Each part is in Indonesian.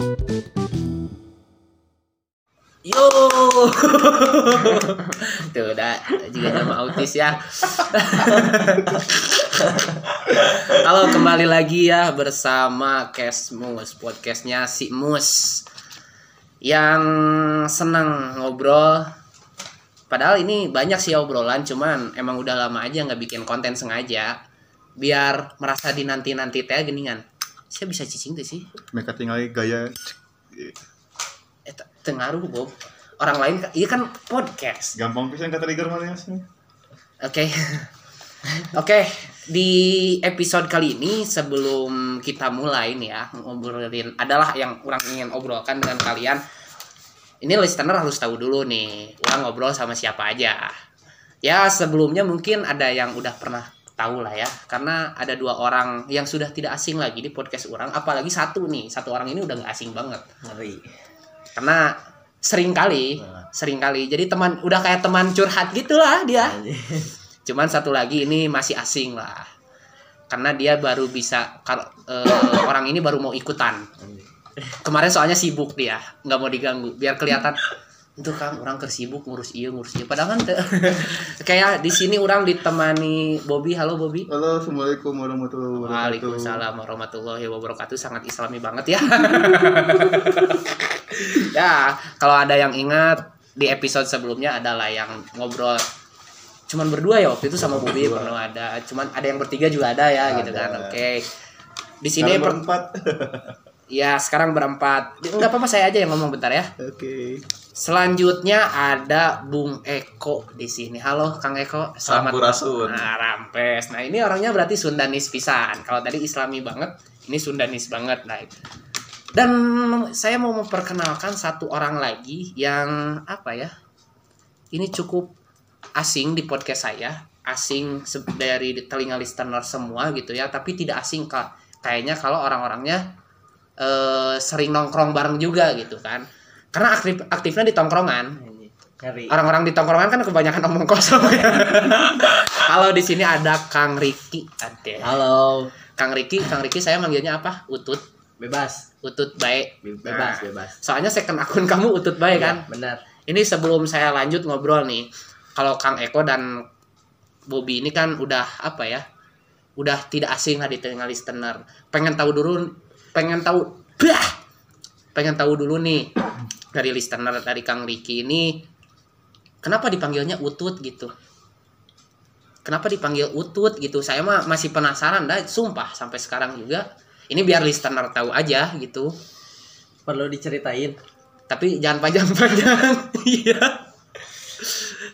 Yo, tuh udah juga nama autis ya. Halo kembali lagi ya bersama Kesmus podcastnya si Mus yang senang ngobrol. Padahal ini banyak sih obrolan, cuman emang udah lama aja nggak bikin konten sengaja biar merasa dinanti nanti teh geningan. Saya bisa cicing tuh sih. Mereka tinggal gaya Eh, te- tengaruh Bob. Orang lain, iya kan podcast. gampang pisan kata trigger mana sih? Oke. Oke, di episode kali ini sebelum kita mulai nih ya ngobrolin adalah yang orang ingin obrolkan dengan kalian. Ini listener harus tahu dulu nih, orang ngobrol sama siapa aja. Ya, sebelumnya mungkin ada yang udah pernah tahu lah ya, karena ada dua orang yang sudah tidak asing lagi di podcast orang, apalagi satu nih, satu orang ini udah nggak asing banget. Ngeri. Karena sering kali, sering kali. Jadi teman udah kayak teman curhat gitulah dia. Cuman satu lagi ini masih asing lah. Karena dia baru bisa kar- eh, orang ini baru mau ikutan. Kemarin soalnya sibuk dia, nggak mau diganggu biar kelihatan itu kan orang tersibuk ngurus iya ngurus iya. Padahal kan kayak di sini orang ditemani Bobby. Halo Bobby. Halo, assalamualaikum warahmatullahi wabarakatuh. Waalaikumsalam warahmatullahi wabarakatuh. Sangat islami banget ya. Ya kalau ada yang ingat di episode sebelumnya adalah yang ngobrol. Cuman berdua ya waktu itu sama Bobby pernah ada. Cuman ada yang bertiga juga ada ya gitu kan. Ada. oke. Di sini berempat. ya sekarang berempat nggak apa-apa saya aja yang ngomong bentar ya Oke. Selanjutnya ada Bung Eko di sini. Halo Kang Eko, selamat Sampurasun. Nah, rampes. Nah, ini orangnya berarti Sundanis pisan. Kalau tadi Islami banget, ini Sundanis banget. Nah, dan saya mau memperkenalkan satu orang lagi yang apa ya? Ini cukup asing di podcast saya, asing dari telinga listener semua gitu ya, tapi tidak asing kak. Kayaknya kalau orang-orangnya eh, sering nongkrong bareng juga gitu kan. Karena aktif aktifnya di tongkrongan. Orang-orang di tongkrongan kan kebanyakan omong kosong ya. Kalau di sini ada Kang Riki, ada. Halo. Kang Riki, Kang Riki saya manggilnya apa? Utut, Bebas. Utut baik. Bebas, Nah, bebas. Soalnya second akun kamu Utut baik kan? Iya, Benar. Ini sebelum saya lanjut ngobrol nih, kalau Kang Eko dan Bobby ini kan udah apa ya? Udah tidak asing lah di telinga listener. Pengen tahu dulu, pengen tahu, bah, pengen tahu dulu nih dari listener dari Kang Riki ini, kenapa dipanggilnya Utut gitu? Kenapa dipanggil Utut gitu? Saya mah masih penasaran dah, sumpah sampai sekarang juga. Ini biar listener tahu aja gitu. Perlu diceritain. Tapi jangan panjang-panjang. Iya.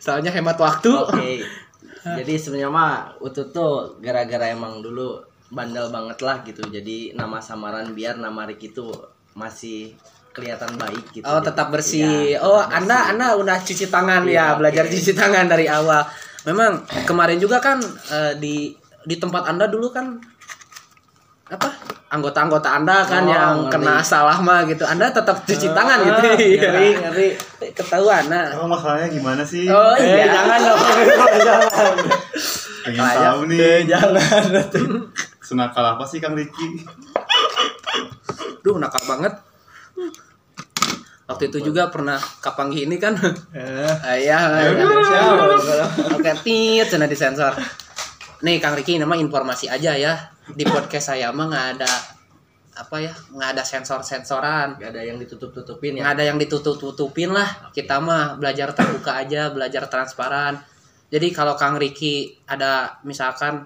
Soalnya hemat waktu. Oke. Jadi sebenarnya mah Utut tuh gara-gara emang dulu bandel banget lah gitu. Jadi nama samaran biar nama Ricky tuh masih kelihatan baik gitu. Oh, tetap bersih. Iya, oh, tetap Anda bersih. Anda udah cuci tangan Iya, ya, belajar cuci tangan dari awal. Memang kemarin juga kan eh, di di tempat Anda dulu kan apa? Anggota-anggota Anda kan Oh, yang ngeri. kena salah mah gitu. Anda tetap cuci tangan gitu. Ah, Iya. ngeri, ngeri. Ketahuan. Nah. Emang masalahnya gimana sih? Oh Eh, iya. jangan dong. jangan. Pengen Kayak- tahu nih. Eh, jangan. Senakal apa sih Kang Riki? Duh, nakal banget. Waktu itu juga pernah kapanggi ini kan. Ah, Iya, iya. Oke, tit, cina disensor. Nih Kang Riki, nama informasi aja ya. Di podcast saya mah nggak ada apa ya, nggak ada sensor-sensoran. Gak ada yang ditutup-tutupin Nggak ya. ada yang ditutup-tutupin lah. Kita mah belajar terbuka aja, belajar transparan. Jadi kalau Kang Riki ada misalkan,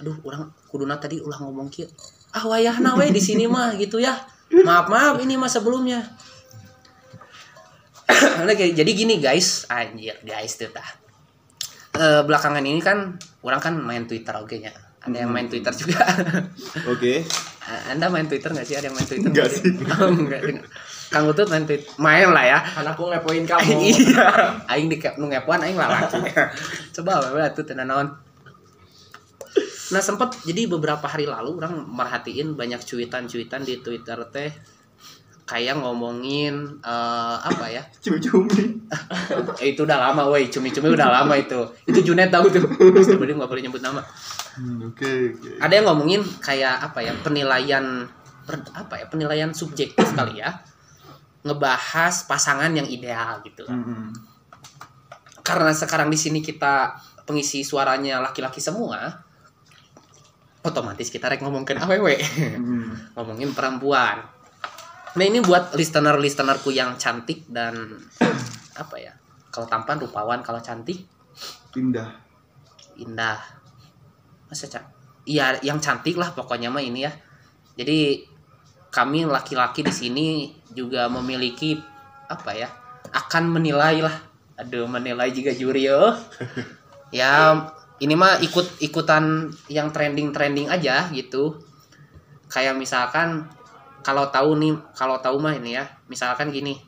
aduh, orang kuduna tadi ulah ngomong kieu. Ah wayahna we di sini mah gitu ya. Maaf maaf ini mah sebelumnya. Nah, kayak- jadi gini guys, anjir guys tuh tah. Eh, belakangan ini kan orang kan main Twitter oke nya. Ada yang main Twitter juga. Oke. Anda main Twitter nggak sih? Ada yang main Twitter? Nggak sih. Oh, enggak. Kang Utut main Twitter. Main lah ya. Karena aku ngepoin kamu. iya. Aing di nu ngepoan aing lalaki. Coba we atuh teu naon. Nah, sempat jadi beberapa hari lalu orang merhatiin banyak cuitan-cuitan di Twitter teh kayak ngomongin eh, apa ya? Cumi-cumi. Itu udah lama, woi. Cumi-cumi udah lama itu. Itu Junet tahu tuh. Sebenarnya nggak boleh nyebut nama. Hmm, Oke, oke. Ada yang ngomongin kayak apa ya? Penilaian ber- apa ya penilaian subjektif kali ya ngebahas pasangan yang ideal gitu kan. Mm-mm. karena sekarang di sini kita pengisi suaranya laki-laki semua otomatis kita rek ngomongin aww Mm-mm. ngomongin perempuan. Nah ini buat listener listenerku yang cantik dan apa ya kalau tampan rupawan kalau cantik Indah. indah. Masa cak iya yang cantik lah pokoknya mah ini ya. Jadi kami laki-laki di sini juga memiliki apa ya akan menilai lah. Aduh menilai juga juri yo. Ya ini mah ikut ikutan yang trending trending aja gitu kayak misalkan kalau tahu nih kalau tahu mah ini ya misalkan gini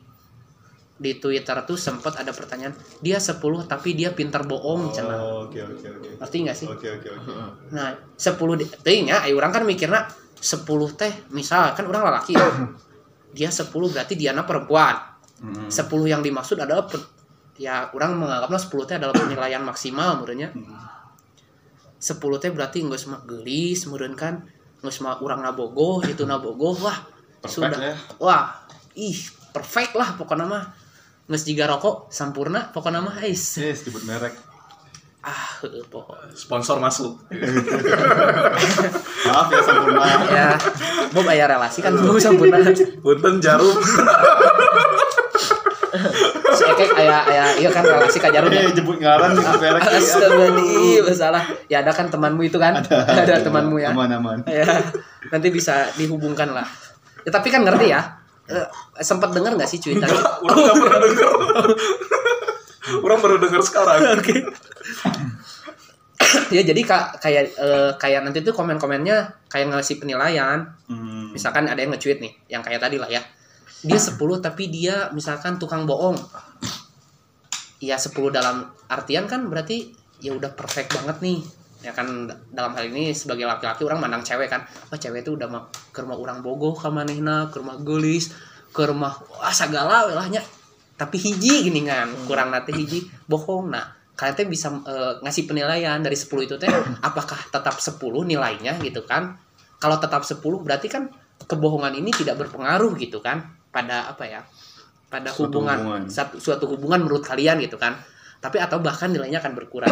di Twitter tuh sempat ada pertanyaan dia 10 tapi dia pintar bohong Oh, oke oke oke. ngerti nggak sih Oke oke oke. Nah, 10 di teuing nya aya urang kan mikirna 10 teh misal kan orang lelaki ya. Dia 10 berarti diana perempuan. Mm-mm. 10 yang dimaksud adalah ya orang menganggapnya 10 teh adalah penilaian maksimal menurutnya. 10 teh berarti geus mah geulis meureun kan geus mah urang nabogoh itu nabogoh wah Perfect sudah ya. wah ih perfect lah pokoknya mah geus jiga rokok sampurna pokoknya mah ais Yes, disebut merek. ah heueuh pokok Sponsor masuk. Maaf ya sempurna. ya Bob aya relasi kan Bob sampurna Punten jarum. si Ekek aya aya iya kan relasi ka jarum ya? Eh, jemput ngaran disebut merek. Astagfirullahaladzim masalah ya ada kan temanmu itu kan? Ada, temanmu ya? Aman-aman. ya nanti bisa dihubungkan lah. Ya, tapi kan ngerti ya Eh, sempat dengar nggak sih cuitan Orang nggak pernah denger. Orang baru denger sekarang. ya jadi ka- kayak eh, kayak nanti tuh komen-komennya kayak ngasih penilaian. Hmm. misalkan ada yang nge-tweet nih yang kayak tadi lah ya dia 10 tapi dia misalkan tukang bohong. Ya 10 dalam artian kan berarti ya udah perfect banget nih. Ya kan dalam hal ini sebagai laki-laki orang mandang cewek kan. Wah cewek itu udah mah ke rumah orang bogoh ke manehna ke rumah gelis ke rumah wah segala welahnya. Tapi hiji gini kan kurang nanti hiji bohong. Nah kalian teh bisa eh, ngasih penilaian dari 10 itu teh apakah tetap 10 nilainya gitu kan? Kalau tetap 10 berarti kan kebohongan ini tidak berpengaruh gitu kan pada apa ya pada Suatu hubungan, hubungan. satu suatu hubungan menurut kalian gitu kan. Tapi atau bahkan nilainya akan berkurang.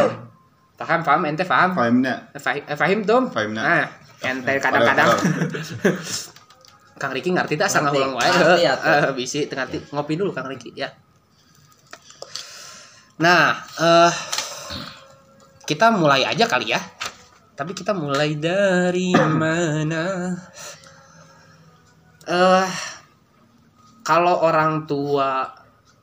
Paham paham ente paham? Fahimnya. Eh, Fahim, eh, Fahim dong Fahimna. nah ente kadang-kadang. Kang Riki ngerti tak sangat ulang wae? ya. Eh, bisi tengah ngopi dulu Kang Riki ya. Nah eh kita mulai aja kali ya. Tapi kita mulai dari mana? Eh kalau orang tua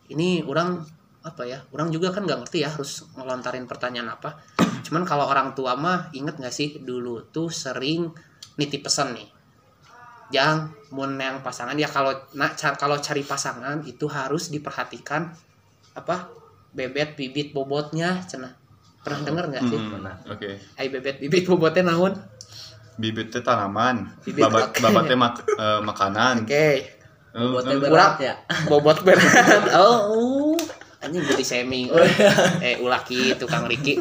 ini orang apa ya orang juga kan nggak ngerti ya harus ngelontarin pertanyaan apa cuman kalau orang tua mah inget nggak sih dulu tuh sering nitip pesan nih yang mun yang pasangan ya kalau nak kalau cari pasangan itu harus diperhatikan apa bebet bibit bobotnya cenah pernah denger nggak sih Hmm, Pernah. Oke. ai bebet bibit bobotnya naon Bibit teh tanaman. Bibit, Babat oke. babat teh mak- eh, makanan. oke Eh, Bobotnya eh, berat ya. bobot berat. Oh anjing body shaming eh ulaki tukang Riki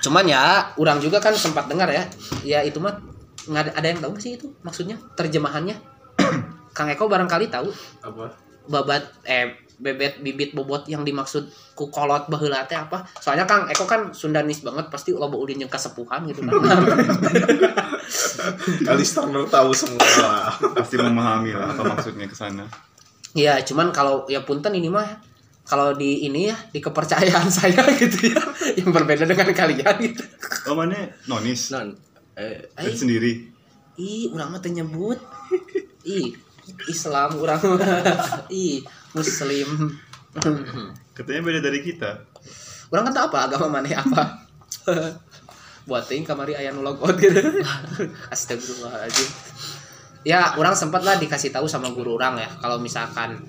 cuman ya orang juga kan sempat dengar ya. Ya itu mah nggak ada, yang tahu nggak sih itu maksudnya? Terjemahannya? Kang Eko barangkali tahu. Apa? babat eh bebet bibit bobot yang dimaksud ku kolot baheula teh apa soalnya Kang Eko kan Sundanis banget pasti loba udin jeung kasepuhan gitu kan Kalister tahu semua. pasti memahami lah apa maksudnya ke sana. ya cuman kalau ya punten ini mah kalau di ini ya di kepercayaan saya gitu ya yang berbeda dengan kalian gitu Oh, mana nonis? Non. Eh, Dari sendiri. ih urang mah nyebut ih Islam urang ih muslim. Katanya beda dari kita. orang kan tahu apa? Agama mana apa? Buat ting kamari aya nu logout gitu. Astagfirullahaladzim. Ya orang sempat lah dikasih tahu sama guru orang ya. Kalau misalkan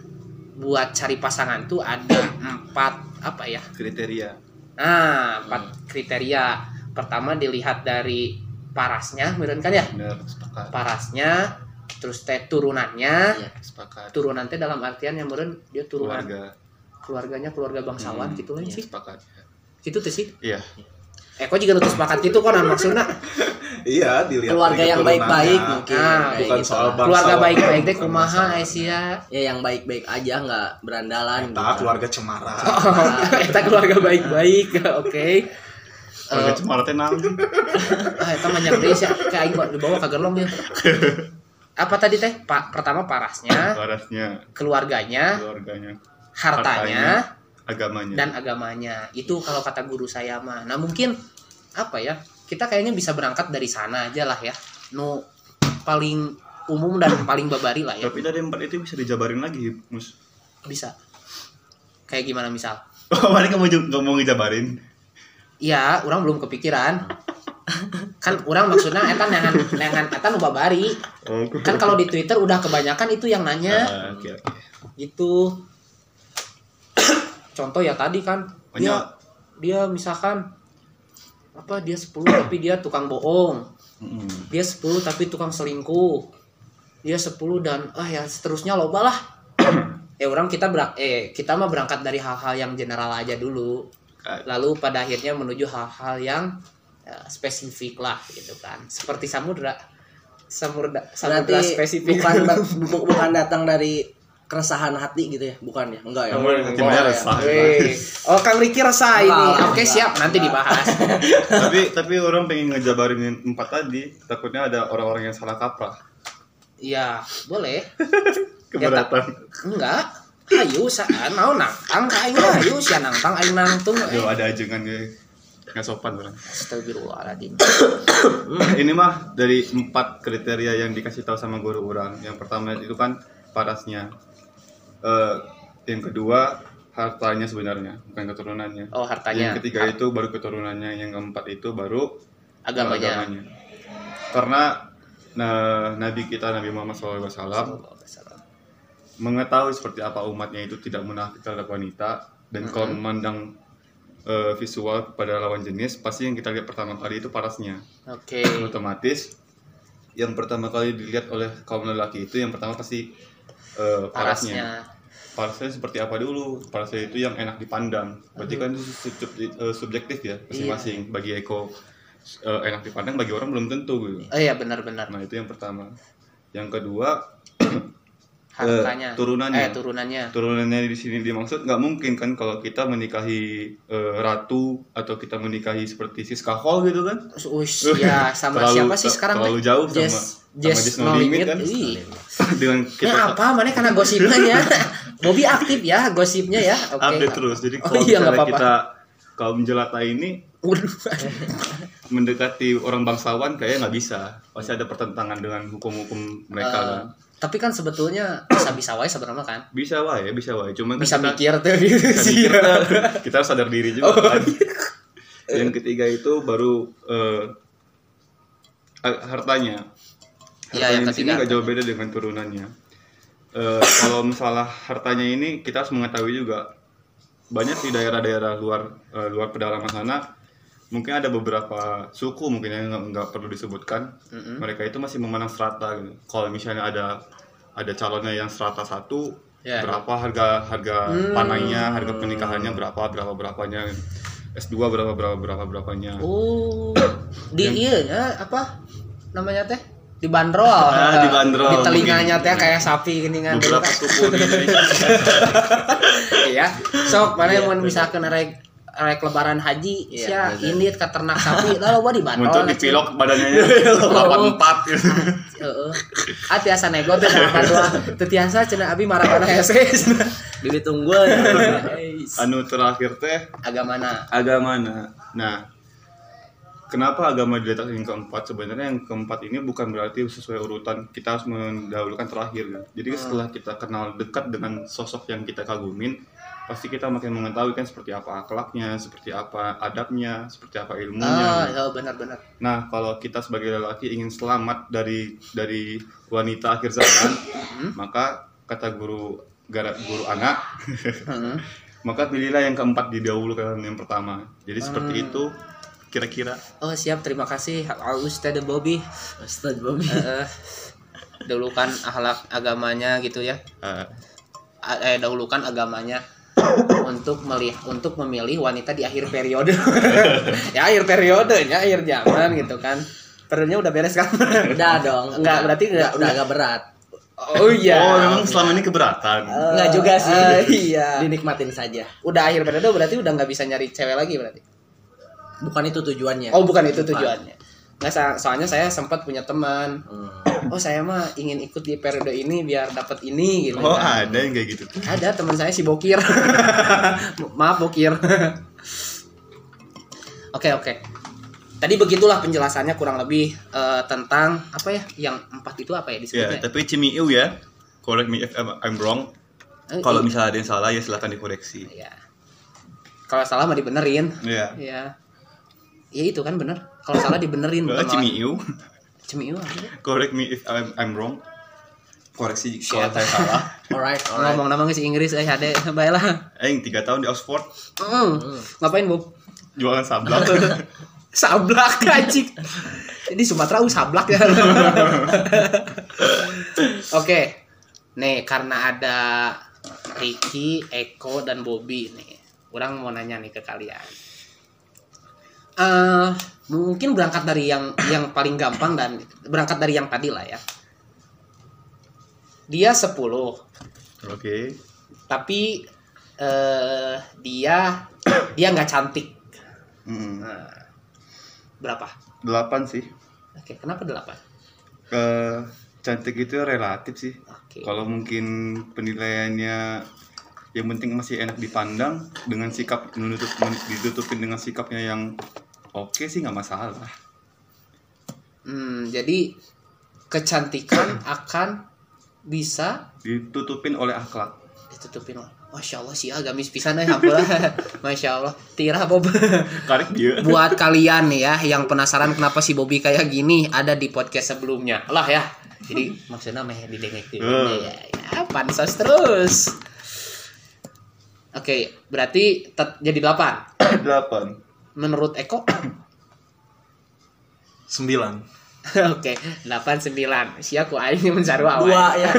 buat cari pasangan tuh ada empat apa ya? Kriteria. nah empat kriteria. Pertama dilihat dari parasnya kan ya? Benar, sepakat. parasnya terus teh turunannya Iya. Sepakat. turunan teh dalam artian yang meureun dia turunan Keluarga. keluarganya keluarga bangsawan Hmm, gitu lah iya, sih Sepakat. gitu tuh sih Iya. Eko juga nutus sepakat itu kan maksudnya Iya, dilihat keluarga yang baik-baik mungkin Ah, kayak bukan gitu soal lah. bangsa. keluarga baik-baik deh kumaha masalah. Aisyah ya yang baik-baik aja nggak berandalan Eta gitu. keluarga cemara. kita keluarga baik-baik oke Keluarga Eh, cemara teh naon? ah itu banyak deh sih kayak aing dibawa ke gerlong ya apa tadi teh? Pak pertama parasnya Warasnya, keluarganya keluarganya, hartanya agamanya. dan agamanya. Itu kalau kata guru saya mah. Nah mungkin apa ya kita kayaknya bisa berangkat dari sana aja lah ya. Nu paling umum dan paling babari lah ya. Tapi dari empat itu bisa dijabarin lagi, Mus. bisa. Kayak gimana misal? Oh, kamu nggak mau ngejabarin. Iya, orang belum kepikiran. kan orang maksudnya eta neangan neangan eta nu babari. Oh, Kan kalau di Twitter udah kebanyakan itu yang nanya Ah, gitu. Contoh ya tadi kan dia Banyak. dia misalkan apa dia 10 tapi dia tukang bohong. Dia 10 tapi tukang selingkuh. Dia 10 dan ah ya seterusnya loba lah. ya orang kita berak eh kita mah berangkat dari hal-hal yang general aja dulu. Lalu pada akhirnya menuju hal-hal yang ya, spesifik lah gitu kan. Seperti samudra. Samudra samudra berarti spesifik. bukan bu- bukan datang dari keresahan hati gitu ya? Bukan ya? Enggak ya? Kamu Enggak hatinya ya. resah. Oh kang Riki resah ini. Enggak, oke enggak, siap. Nanti enggak. dibahas. Tapi tapi orang pengen ngejabarin empat tadi. Takutnya ada orang-orang yang salah kaprah. Iya boleh. Keberatan. Enggak. Ayo saan. Mau nangtang aing ayo sia nangtang aing nangtung. Yo ada ajengan ya nggak sopan orang. Astagfirullahaladzim. Ini mah dari empat kriteria yang dikasih tahu sama guru orang. Yang pertama itu kan parasnya. Eh, yang kedua hartanya sebenarnya bukan keturunannya. Oh yang hartanya ketiga itu baru keturunannya. Yang keempat itu baru agamanya. karena nah, nabi kita Nabi Muhammad SAW mengetahui seperti apa umatnya itu tidak munafik terhadap wanita dan kalau memandang eh, visual pada lawan jenis pasti yang kita lihat pertama kali itu parasnya. Oke. Otomatis yang pertama kali dilihat oleh kaum lelaki itu yang pertama pasti eh, parasnya. Parasnya. Parasnya seperti apa dulu? Parasnya itu yang enak dipandang. Berarti kan itu sub- eh, subjektif ya masing-masing. Bagi Eko eh, enak dipandang bagi orang belum tentu gitu. Oh iya benar-benar. Nah itu yang pertama. Yang kedua hartanya turunannya. eh turunannya turunannya di sini dimaksud nggak mungkin kan kalau kita menikahi eh, ratu atau kita menikahi seperti Siska Hall gitu kan Ush, ya sama Terlalu- siapa sih sekarang terlalu jauh sama- Jess, sama Jess No No Limit Limit kan? Dengan Ya kita apa mana karena gosipnya ya. Bobby aktif ya gosipnya ya. Oke. update terus jadi Oh kalau iya, nggak misalnya apa-apa. kita kaum jelata ini mendekati orang bangsawan kayaknya nggak bisa pasti ada pertentangan dengan hukum-hukum mereka Eh, kan Tapi kan sebetulnya bisa bisa wae sebenarnya kan. bisa wae bisa wae cuman kan Bisa kita- mikir tuh gitu bisa sih. mikir kan. kita harus sadar diri juga Oh, kan yang ketiga itu baru eh, ha- hartanya Iya, hartanya yang di sini ketiga nggak jauh beda dengan turunannya Eh, kalau misalnya hartanya ini kita harus mengetahui juga banyak di daerah-daerah luar eh, luar pedalaman sana mungkin ada beberapa suku mungkin yang nggak- perlu disebutkan Mm-mm. mereka itu masih memandang strata gitu. Kalau misalnya ada ada calonnya yang strata satu, Ya. berapa harga harga Hmm. panainya, harga pernikahannya berapa berapa berapanya, S2 berapa berapa berapa berapanya. Oh, di iya ya apa namanya teh? Dibanderol. Ah, dibanderol, Di telinganya teh kayak sapi gini kan. Beberapa suku di Indonesia. Iya. Sok mana yang Iya, mau bener. misalkan rek rek lebaran haji Iya, sia bener. ini ke ternak sapi lalu gua dibanderol. Muncul di pilok badannya 84 gitu. Heeh. Ah tiasa nego teh nah dua teu tiasa cenah abi marah kana hese cenah. Bibi tungguan Anu terakhir teh Agamana. agamana. Nah, kenapa agama diletakkan yang keempat? Sebenarnya yang keempat ini bukan berarti sesuai urutan kita harus mendahulukan terakhir. kan. Jadi setelah kita kenal dekat dengan sosok yang kita kagumin, pasti kita makin mengetahui kan seperti apa akhlaknya, seperti apa adabnya, seperti apa ilmunya. Ah, gitu. oh benar-benar. Nah, kalau kita sebagai lelaki ingin selamat dari dari wanita akhir zaman, maka kata guru gara guru anak, Heeh. maka pilihlah yang keempat didahulukan yang pertama. Jadi seperti Hmm. itu kira-kira. Oh siap terima kasih Ustaz Bobby. Ustaz Bobby Eh, dahulukan akhlak agamanya gitu ya. eh, A- Eh dahulukan agamanya. Untuk melihat untuk memilih wanita di akhir periode ya akhir periodenya akhir zaman gitu kan periodenya udah beres kan Udah dong. Enggak, berarti enggak- udah, agak berat. oh iya Oh, memang selama ini keberatan. Enggak juga sih. Eh, iya. Dinikmatin saja. Udah akhir periode berarti udah nggak bisa nyari cewek lagi berarti. Bukan itu tujuannya. Oh, bukan itu tujuannya. Nggak, soalnya saya sempat punya teman. Hmm. Oh, saya mah ingin ikut di periode ini biar dapat ini gitu. Oh, kan. ada yang kayak gitu. Ada teman saya si Bokir. Maaf Bokir. Oke, oke. Tadi begitulah penjelasannya kurang lebih eh, tentang apa ya? Yang empat itu apa ya Ya, disebutnya? tapi Cimiu ya. Correct me if I'm wrong. Eh, Kalau i- misalnya ada yang salah ya silahkan dikoreksi. ya. Kalau salah mah dibenerin. Ya. Ya. Ya itu kan bener. Kalau salah dibenerin Kalau Cimiu, apa sih? correct me if I'm I'm wrong. Koreksi kalau saya salah. Alright, alright. Ngomong nama si Inggris eh ada baiklah. Eh, tiga tahun di Oxford Mm. Ngapain, Bu? jualan sablak. Sablak anjing. Di Sumatera uh, sablak ya. Oke. Nih, karena ada Ricky, Eko dan Bobby nih. Orang mau nanya nih ke kalian. eh mungkin berangkat dari yang yang paling gampang dan berangkat dari yang tadi lah ya. Dia 10, Oke. tapi eh dia dia nggak cantik. Mm, Nah, berapa? Delapan sih. Oke, kenapa delapan? Ke cantik itu relatif sih. Oke. Kalau mungkin penilaiannya yang penting masih enak dipandang dengan sikap menutup men- ditutupin dengan sikapnya yang oke sih nggak masalah. Hmm, jadi kecantikan akan bisa Ditutupin oleh akhlak. ditutupin. Masya Allah sih agamis pisan ampun. Masya Allah. Tira Bob. Karek dia. Buat kalian ya yang penasaran kenapa si Bobby kayak gini ada di podcast sebelumnya. Lah ya. Jadi maksudnya meh didengek dulu. Eh. Ya, ya, pansos terus. Oke, berarti jadi 8. Delapan. Menurut Eko Sembilan. Oke, 89. Sia ku aing mencaru awal. Dua ya.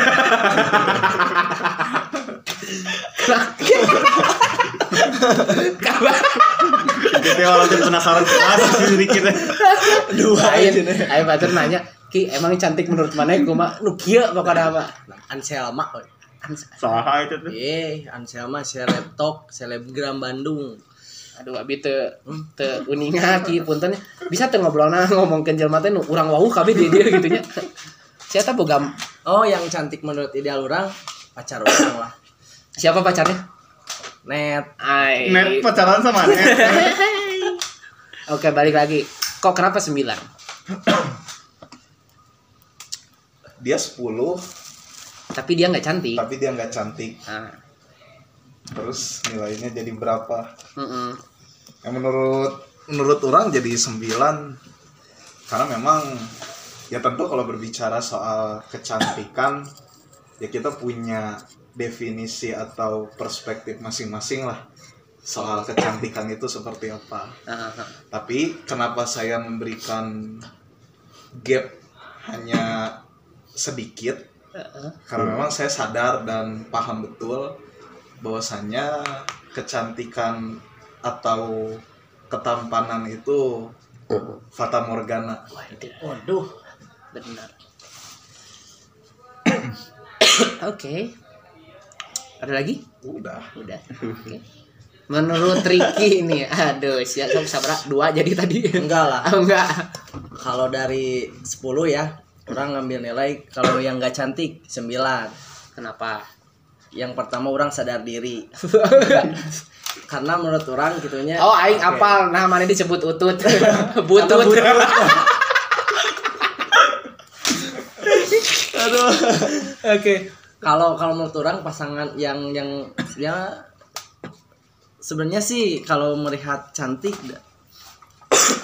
Kabar. Kita orang yang penasaran sih sedikit. Dua aja. aing batur nanya, "Ki, emang cantik menurut mana kumaha?" Nu kieu pokoknya apa? Anselma. woy. Saha itu tuh. Eh, Anselma seleb tok, selebgram Bandung. Aduh, abi teu teu uninga ki punten bisa teu ngobrolna ngomongkeun jelema teh nu urang wauh kabeh di dia gitu nya. Siapa boga Oh, yang cantik menurut ideal orang pacar orang lah. siapa pacarnya? Net. Ai. Net pacaran sama net. Oke, balik lagi. Kok kenapa 9? Dia sepuluh, Tapi dia nggak cantik. tapi dia nggak cantik. Nah, Terus nilainya jadi berapa? mm-mm. Ya menurut menurut orang jadi sembilan karena memang ya tentu kalau berbicara soal kecantikan ya kita punya definisi atau perspektif masing-masing lah soal kecantikan itu seperti apa. Ah. Tapi kenapa saya memberikan gap hanya sedikit? Heeh. Karena memang saya sadar dan paham betul bahwasannya kecantikan atau ketampanan itu fata morgana. Waduh. Benar. Oke. Ada lagi? Udah. Udah. Oke. Menurut Ricky ini, aduh, siap sabar dua jadi tadi. Enggak lah. Oh, enggak. Kalau dari 10 ya, orang ngambil nilai kalau yang nggak cantik 9. Kenapa? Yang pertama orang sadar diri. Karena menurut orang gitunya Oh, aing Oke. apal nah mana disebut utut. Butut. Aduh. Oke. Kalau kalau menurut orang pasangan yang yang ya sebenarnya sih kalau melihat cantik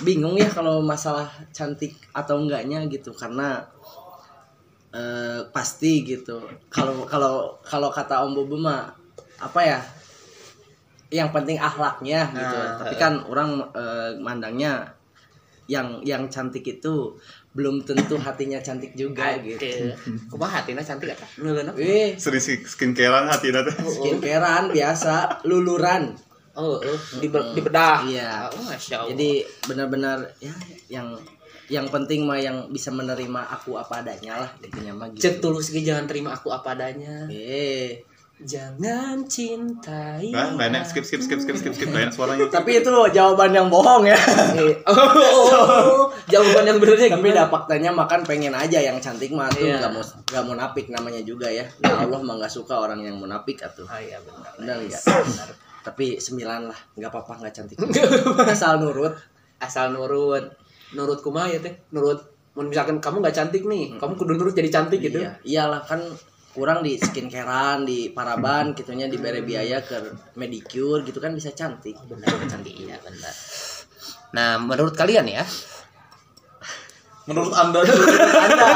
bingung ya kalau masalah cantik atau enggaknya gitu karena eh, pasti gitu. Kalau kalau kalau kata Om Bobo mah apa ya? Yang penting akhlaknya gitu. Nah, Tapi kan orang eh, mandangnya yang yang cantik itu belum tentu hatinya cantik juga gitu Aduh. Kumaha hatina cantik eta? Neuleuna. eh sering si skincarean hati nanti skincarean biasa luluran Oh, oh. Di, di bedah. Iya. Oh, Masya Allah. jadi benar-benar ya yang yang penting mah yang bisa menerima aku apa adanya lah intinya mah gitu. Cek tulus ge jangan terima aku apa adanya. eh. Jangan cintai. nah enak. skip skip skip skip skip skip. Enak suaranya. Tapi itu jawaban yang bohong ya. Eh, Oh, jawaban yang benernya tapi dah faktanya makan pengen aja yang cantik mah tuh Iya. nggak mau nggak munafik namanya juga ya. Nah, Allah mah nggak suka orang yang munafik atuh. Oh iya benar. benar nggak Benar. tapi sembilan lah nggak apa-apa nggak cantik. Asal nurut. Asal nurut. Nurut kumaha ya teh? Nurut mun misalkan kamu nggak cantik nih, kamu kudu nurut jadi cantik gitu. iya iyalah kan kurang di skincarean di paraban gitunya diberi biaya ke medicure gitu kan bisa cantik Benar cantik iya benar. Nah, menurut kalian ya, menurut anda tuh anda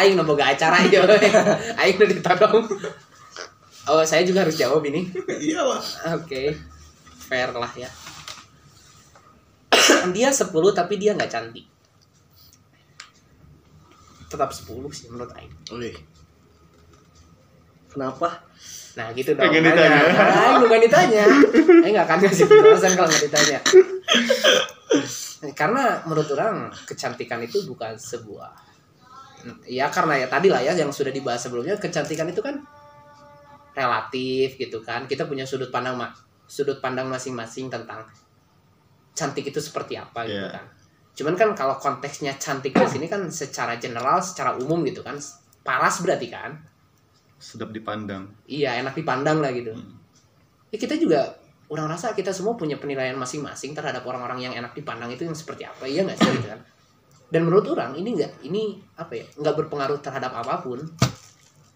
aing nu boga acara aja. aing udah ditodong. Oh, saya juga harus jawab ini. iyalah Oke. Fair lah ya. Dia 10 tapi dia nggak cantik. Tetap 10 sih menurut aing. Wih. kenapa Nah gitu dong. Pengen ditanya. Nah, Aing bukan ditanya. Aing nggak akan ngasih penjelasan kalau nggak ditanya. Karena menurut orang kecantikan itu bukan sebuah ya karena ya tadi lah ya yang sudah dibahas sebelumnya kecantikan itu kan relatif gitu kan kita punya sudut pandang sudut pandang masing-masing tentang cantik itu seperti apa gitu Iya. kan. Cuman kan kalau konteksnya cantik di sini kan secara general secara umum gitu kan paras berarti kan. Sedap dipandang. Iya enak dipandang lah gitu. Ya kita juga orang rasa kita semua punya penilaian masing-masing terhadap orang-orang yang enak dipandang itu yang seperti apa iya nggak sih gitu kan? Dan menurut orang ini nggak ini apa ya nggak berpengaruh terhadap apa pun.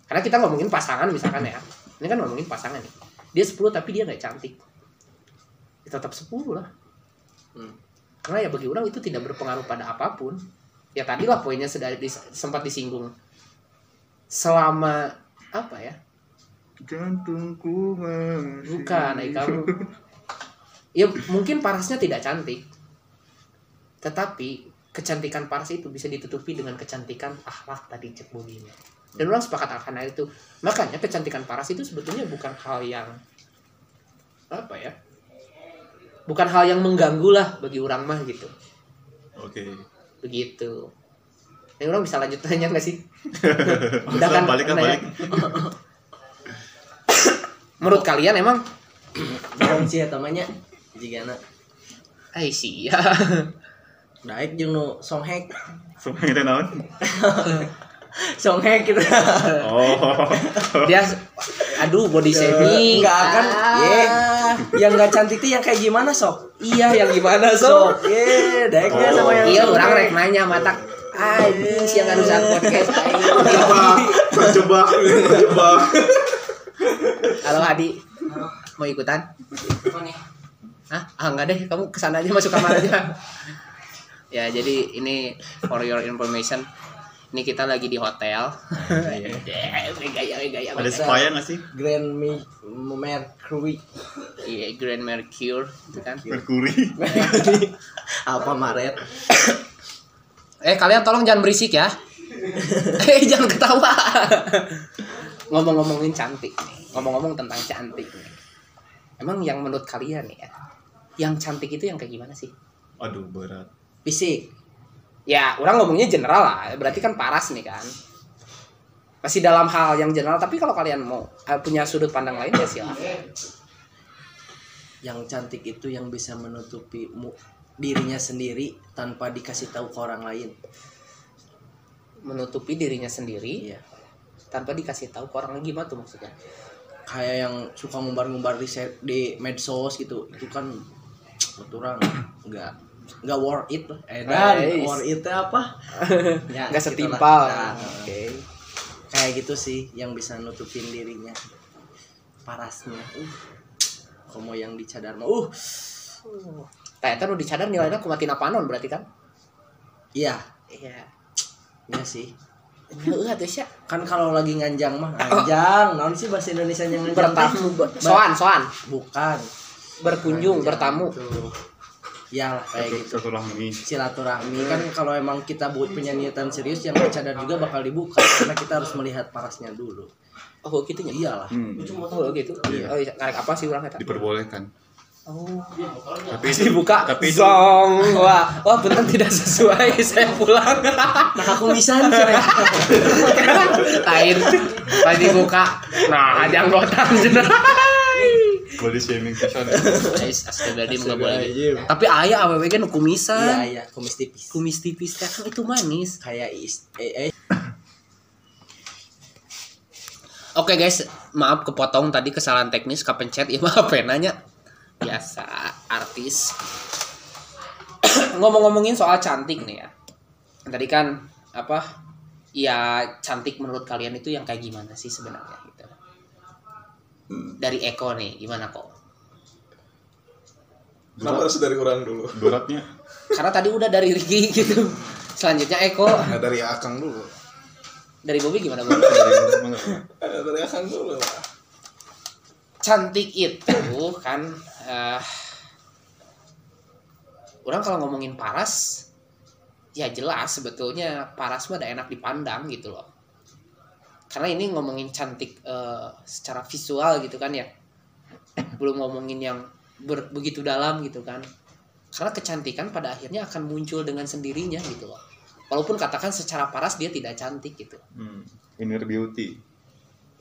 Karena kita ngomongin pasangan misalkan ya. Ini kan ngomongin pasangan nih. Dia 10 tapi dia nggak cantik. Ya tetap 10 lah Hmm. karena ya bagi orang itu tidak berpengaruh pada apa pun ya tadi lah poinnya sudah dis- sempat disinggung selama apa ya jantungku masih Bukan, kamu. Ya mungkin parasnya tidak cantik. Tetapi kecantikan paras itu bisa ditutupi dengan kecantikan akhlak tadi cek boginya. Dan orang sepakat akan hal itu. Makanya kecantikan paras itu sebetulnya bukan hal yang apa ya? Bukan hal yang mengganggu lah bagi orang mah gitu. oke Begitu. Ini orang bisa lanjut tanya nggak sih? Udah kan balik kan balik Menurut kalian emang Jangan sih ya tamanya jika anak Ai sih ya. Daik jeung nu songhek semua kita naon songhek gitu oh Dia aduh body shaming. Enggak akan Ah. ye yang nggak cantik tuh yang kayak gimana sok Iya, yang gimana sok so? ye daiknya Oh. sama yang Iya, orang rek nanya mata Anjing, siang harus podcast coba coba coba Halo Adi. Mau ikutan? Hah? Ah, enggak deh, kamu ke sana aja masuk kamar aja. ya, jadi ini for your information. Ini kita lagi di hotel. Gaya, gaya, gaya. ada spaya nggak sih Grand Mi Mercury Iya, Grand Mercure, itu kan. Merkuri apa Maret Eh, kalian tolong jangan berisik ya. eh, jangan ketawa. Ngomong-ngomongin cantik nih. Ngomong-ngomong tentang cantik nih. Emang yang menurut kalian ya, yang cantik itu yang kayak gimana sih? aduh berat fisik Ya, orang ngomongnya general lah. Berarti kan paras nih kan. Masih dalam hal yang general, tapi kalau kalian mau eh, punya sudut pandang lain ya silahkan. yang cantik itu yang bisa menutupi dirinya sendiri tanpa dikasih tahu ke orang lain Menutupi dirinya sendiri iya tanpa dikasih tahu ke orang lain gimana tuh maksudnya? kayak yang suka ngumbar-ngumbar di di medsos gitu itu kan orang nggak nggak worth it eh Nice. worth it apa ya, Nggak gitulah. setimpal. Nah, Oke. kayak gitu sih yang bisa nutupin dirinya parasnya uh komo yang dicadar mah uh Ternyata nu dicadar nilainya kumatin apanon berarti kan? iya Iya. iya sih Heeh atuh sia. kan kalau lagi nganjang mah nganjang naon sih bahasa Indonesia yang nganjang Bertamu, ber- soan, soan. bukan Berkunjung, bertamu. Tuh. Ya lah kayak gitu. silaturahmi silaturahmi. Kan kalau emang kita buat punya niatan serius yang bercadar juga bakal dibuka karena kita harus melihat parasnya dulu. Oh gitu nya iyalah. Hmm, oh gitu? Oh iya karek apa sih orang eta diperbolehkan. Oh. Tapi dibuka? tapi itu zong. Wah wah benar tidak sesuai. Saya pulang. Nah aku bisa nih lain. Pas dibuka. Nah ada anggota cenah body shaming guys astagfirullahaladzim nggak boleh tapi ayah aww kan iya kumisan? Iya kumis tipis. Kumis tipis. Kan itu manis. Kayak is eh, eh. Oke guys, maaf kepotong tadi kesalahan teknis. Kepencet ya maaf ya. Nanya. Biasa artis. Ngomong-ngomongin soal cantik nih ya. Tadi kan apa? Ya cantik menurut kalian itu yang kayak gimana sih sebenarnya Dari Eko nih, gimana kok? Kenapa harus dari orang dulu? beratnya Karena tadi udah dari Ricky gitu. Selanjutnya Eko, Nah, dari Akang dulu. dari Bobby gimana Bobby? Eh, dari Akang dulu lah. cantik itu kan eh orang kalau ngomongin paras ya jelas sebetulnya paras mah ada enak dipandang gitu loh karena ini ngomongin cantik eh, secara visual gitu kan ya belum ngomongin yang ber- begitu dalam gitu kan karena kecantikan pada akhirnya akan muncul dengan sendirinya gitu loh walaupun katakan secara paras dia tidak cantik gitu hmm, inner beauty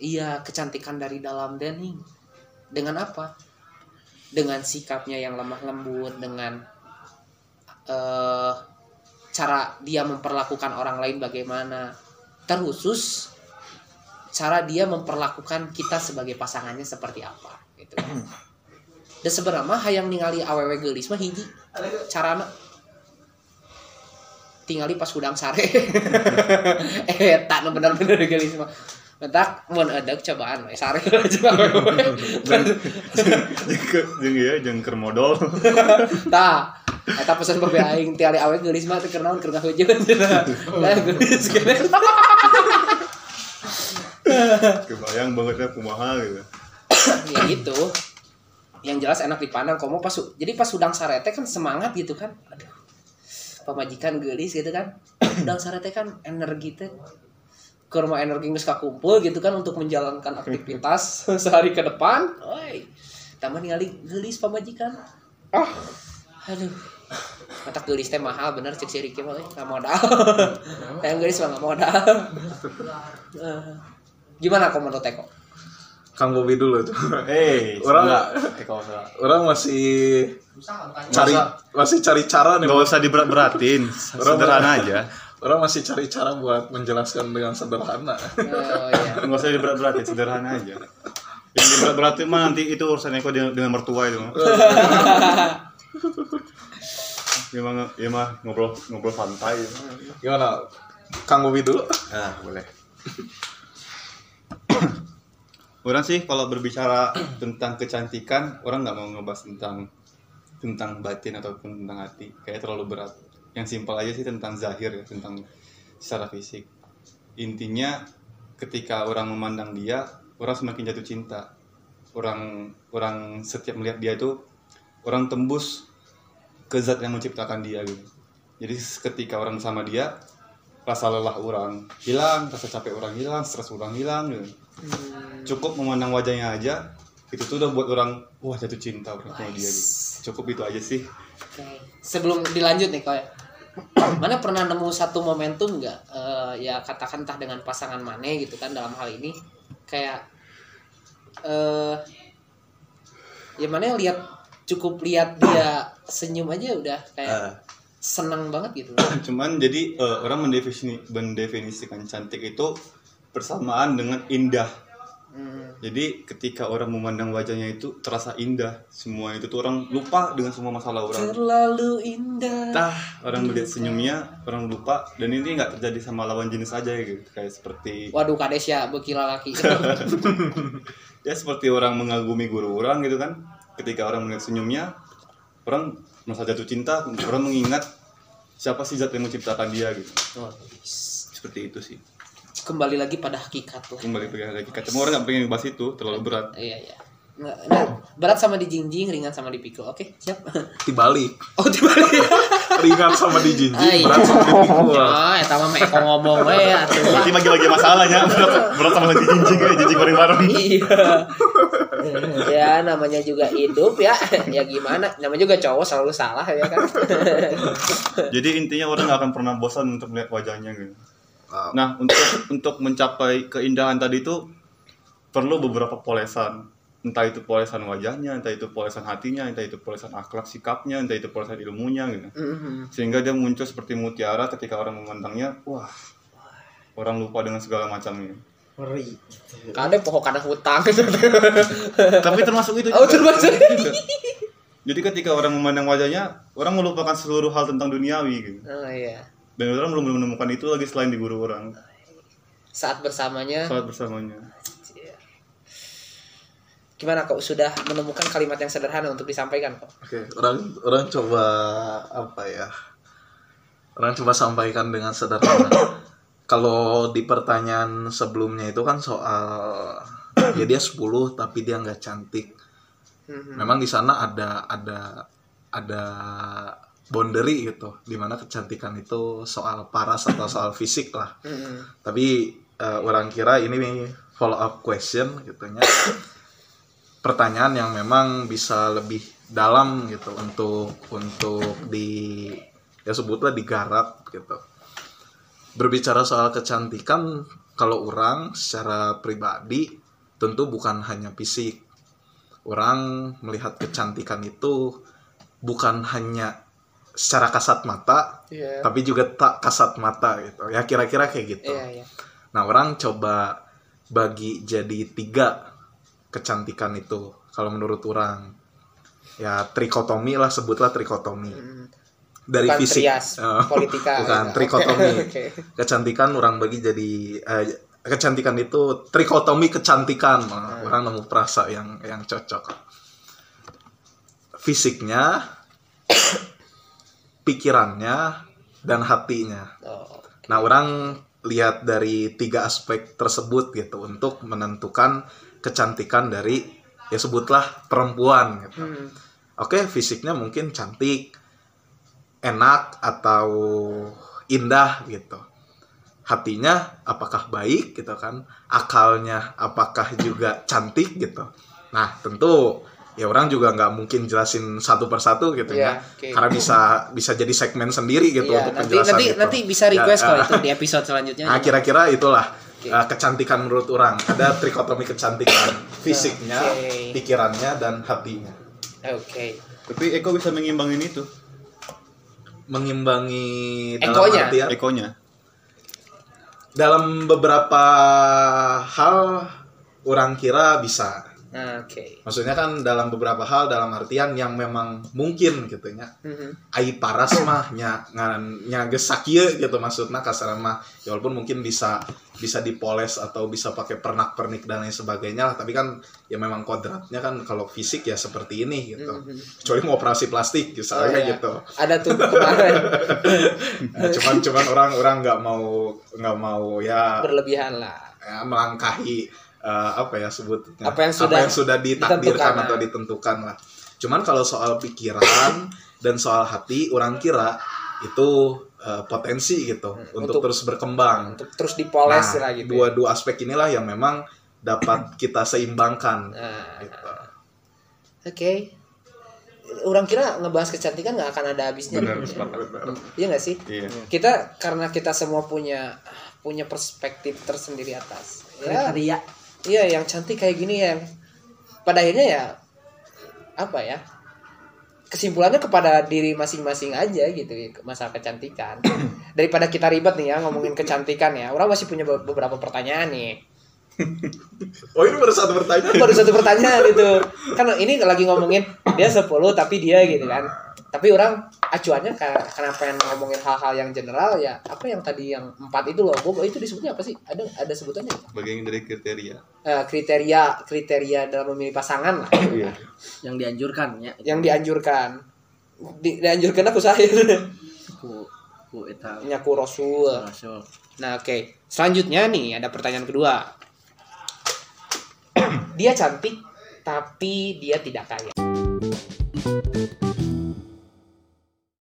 Iya, kecantikan dari dalam Denny. Dengan apa? Dengan sikapnya yang lemah lembut, dengan eh cara dia memperlakukan orang lain bagaimana. Terkhusus cara dia memperlakukan kita sebagai pasangannya seperti apa gitu. Dan sebenarnya mah hayang ningali awewe geulis mah hiji. Carana? Tingali pas udang sare. Eh tak bener-bener geulis mah. Mentak mun ada cobaan we sare. Aja jeung ya jeung keur modal. Tah, eta pesan babe aing ti ari awe geulis mah teu keur naon keur ngahujeun cenah. Lah geulis kene. kebayang bangetnya kumaha gitu ya gitu. Yang jelas enak dipandang komo pas jadi pas udang sarete kan semangat gitu kan. Aduh. Pamajikan geulis gitu kan. Udang sarete kan energi teh keur mah energi geus kakumpul gitu kan untuk menjalankan aktivitas sehari ke depan. Oi. Tambah ningali geulis pamajikan. Ah. Aduh. Mata geulis teh mahal bener cek si Riki mah nggak modal. Yang geulis mah nggak modal. Gimana kok menurut Eko? Kang Bobi dulu tuh. eh Orang enggak Eko enggak Orang masih cari masih cari cara nih. Nggak usah diberat-beratin, sederhana aja. Orang masih cari cara buat menjelaskan dengan sederhana. Oh iya. Nggak usah diberat-beratin, sederhana aja. Yang diberat-beratin mah nanti itu urusan Eko dengan, dengan mertua itu mah. Ya mah, ya mah ngobrol ngobrol santai. Gimana? Kang Bobi dulu. Ah, boleh. orang sih kalau berbicara tentang kecantikan, orang nggak mau ngebahas tentang tentang batin ataupun tentang hati. Kayak terlalu berat. Yang simpel aja sih tentang zahir ya, tentang secara fisik. Intinya ketika orang memandang dia, orang semakin jatuh cinta. Orang orang setiap melihat dia itu orang tembus ke zat yang menciptakan dia gitu. Jadi ketika orang sama dia, rasa lelah orang hilang, rasa capek orang hilang, stres orang hilang gitu. Cukup memandang wajahnya aja, itu tuh udah buat orang wah jatuh cinta orang sama dia gitu. Cukup itu aja sih. Oke. Sebelum dilanjut nih kayak mana pernah nemu satu momentum nggak eh, ya katakan entah dengan pasangan mana gitu kan dalam hal ini kayak eh ya mana lihat cukup lihat dia senyum aja udah kayak seneng banget gitu Cuman jadi eh, orang mendefinisi, mendefinisikan cantik itu bersamaan dengan indah. Hmm. Jadi ketika orang memandang wajahnya itu terasa indah, semua itu tuh orang lupa dengan semua masalah orang. terlalu indah Tah, orang melihat senyumnya, orang lupa dan ini nggak terjadi sama lawan jenis aja gitu. Kayak seperti waduh kades ya bekila laki ya seperti orang mengagumi guru orang gitu kan. Ketika orang melihat senyumnya, orang merasa jatuh cinta, orang mengingat siapa sih zat yang menciptakan dia gitu. Oh, Seperti itu sih. kembali lagi pada hakikat lah Kembali ke lagi kata orang nggak pengen bahas itu terlalu berat. iya iya berat sama dijinjing, ringan sama dipikul. Oke, siap. dibalik Oh, dibalik. ringan sama dijinjing Ah, iya. berat sama dipikul Oh, eta mah Eko ngomong we atuh. Berarti bagi-bagi masalahnya berat, berat sama lagi jinjing ya, jinjing bareng-bareng. Iya. ya namanya juga hidup ya. Ya gimana? Namanya juga cowok selalu salah ya kan. Jadi intinya orang nggak akan pernah bosan untuk melihat wajahnya gitu. Nah, untuk untuk mencapai keindahan tadi itu perlu beberapa polesan. Entah itu polesan wajahnya, entah itu polesan hatinya, entah itu polesan akhlak sikapnya, entah itu polesan ilmunya gitu. Mhm. Sehingga dia muncul seperti mutiara ketika orang memandangnya, wah. Orang lupa dengan segala macamnya. Ngeri. Kade pohon kana hutang. Tapi termasuk itu Oh, termasuk. Jadi ketika orang memandang wajahnya, orang melupakan seluruh hal tentang duniawi gitu. oh iya. Dan orang belum menemukan itu lagi selain di guru orang Saat bersamanya saat bersamanya. Gimana kok sudah menemukan kalimat yang sederhana untuk disampaikan kok? Oke, orang orang coba apa ya? Orang coba sampaikan dengan sederhana. Kalau di pertanyaan sebelumnya itu kan soal ya dia 10 tapi dia nggak cantik. Mhm. Memang di sana ada ada ada boundary gitu, di mana kecantikan itu soal paras atau soal fisik lah. Mhm. Tapi eh, orang kira ini follow up question gitu ya. Pertanyaan yang memang bisa lebih dalam gitu untuk untuk di ya sebutlah digarap gitu. Berbicara soal kecantikan kalau orang secara pribadi tentu bukan hanya fisik. Orang melihat kecantikan itu bukan hanya secara kasat mata Iya. tapi juga tak kasat mata gitu. Ya kira-kira kayak gitu. Iya, iya. Nah, orang coba bagi jadi tiga kecantikan itu. Kalau menurut orang, ya trikotomi lah sebutlah trikotomi. Mhm. Dari Bukan fisik, trias, eh, politika. bukan trikotomi. oke. Kecantikan orang bagi jadi eh, kecantikan itu trikotomi kecantikan. Hmm. Orang nemu perasa yang yang cocok. Fisiknya, pikirannya, dan hatinya. Oh, Nah, orang lihat dari tiga aspek tersebut gitu untuk menentukan kecantikan dari ya sebutlah perempuan gitu. hmm. Oke, fisiknya mungkin cantik, enak atau indah gitu. Hatinya apakah baik gitu kan? Akalnya apakah juga cantik gitu. Nah, tentu ya orang juga nggak mungkin jelasin satu persatu gitu Iya, ya. oke. Karena bisa bisa jadi segmen sendiri gitu Iya, untuk nanti penjelasan nanti gitu. nanti bisa request Ya, kalau eh, itu di episode selanjutnya. Nah, kira-kira itulah Oke. uh, kecantikan menurut orang. Ada trikotomi kecantikan, fisiknya, Oke. pikirannya dan hatinya. Oke. Tapi Eko bisa mengimbangin itu, Mengimbangi dalam Ekonya. artian Ekonya. dalam beberapa hal orang kira bisa. Nah, oke. Maksudnya kan dalam beberapa hal dalam artian yang memang mungkin gitu nya. Mhm. ai paras mah nya ngan nya geus sakieu gitu maksudnya kasaran mah ya walaupun mungkin bisa bisa dipoles atau bisa pakai pernak-pernik dan lain sebagainya lah tapi kan ya memang kodratnya kan kalau fisik ya seperti ini gitu Mhm. kecuali mau operasi plastik Oh, misalnya iya. gitu Ada tuh kemarin Nah, cuman cuman orang-orang nggak mau nggak mau ya, berlebihan lah. ya melangkahi eh, apa ya sebutnya Apa yang sudah ditakdirkan ditentukan, atau nah. ditentukan lah cuman kalau soal pikiran dan soal hati orang kira itu eh, potensi gitu untuk, Hmm, untuk- terus berkembang Untuk terus dipoles nah lah gitu. ya. dua dua aspek inilah yang memang dapat kita seimbangkan Nah, gitu. Oke. Orang kira ngebahas kecantikan nggak akan ada habisnya. Benar, sepakat. Iya nggak sih? Iya. Kita karena kita semua punya punya perspektif tersendiri atas. Ya, Kriteria. Iya yang cantik kayak gini yang pada akhirnya ya apa ya? Kesimpulannya kepada diri masing-masing aja gitu ya, masalah kecantikan. Daripada kita ribet nih ya ngomongin kecantikan ya. Orang masih punya be- beberapa pertanyaan nih. Oh ini baru satu pertanyaan. Baru satu pertanyaan itu. Kan ini lagi ngomongin dia 10 tapi dia gitu kan. Tapi orang acuannya ke kenapa yang ngomongin hal-hal yang general ya apa yang tadi yang empat itu loh. Gue itu disebutnya apa sih? Ada ada sebutannya? Bagian dari kriteria. Eh, kriteria kriteria dalam memilih pasangan lah. Iya. yang dianjurkan ya. Yang dianjurkan. Di, dianjurkan aku saya. Ku ku eta. Nyaku rasul. Rasul. Nah oke. Selanjutnya nih ada pertanyaan kedua dia cantik tapi dia tidak kaya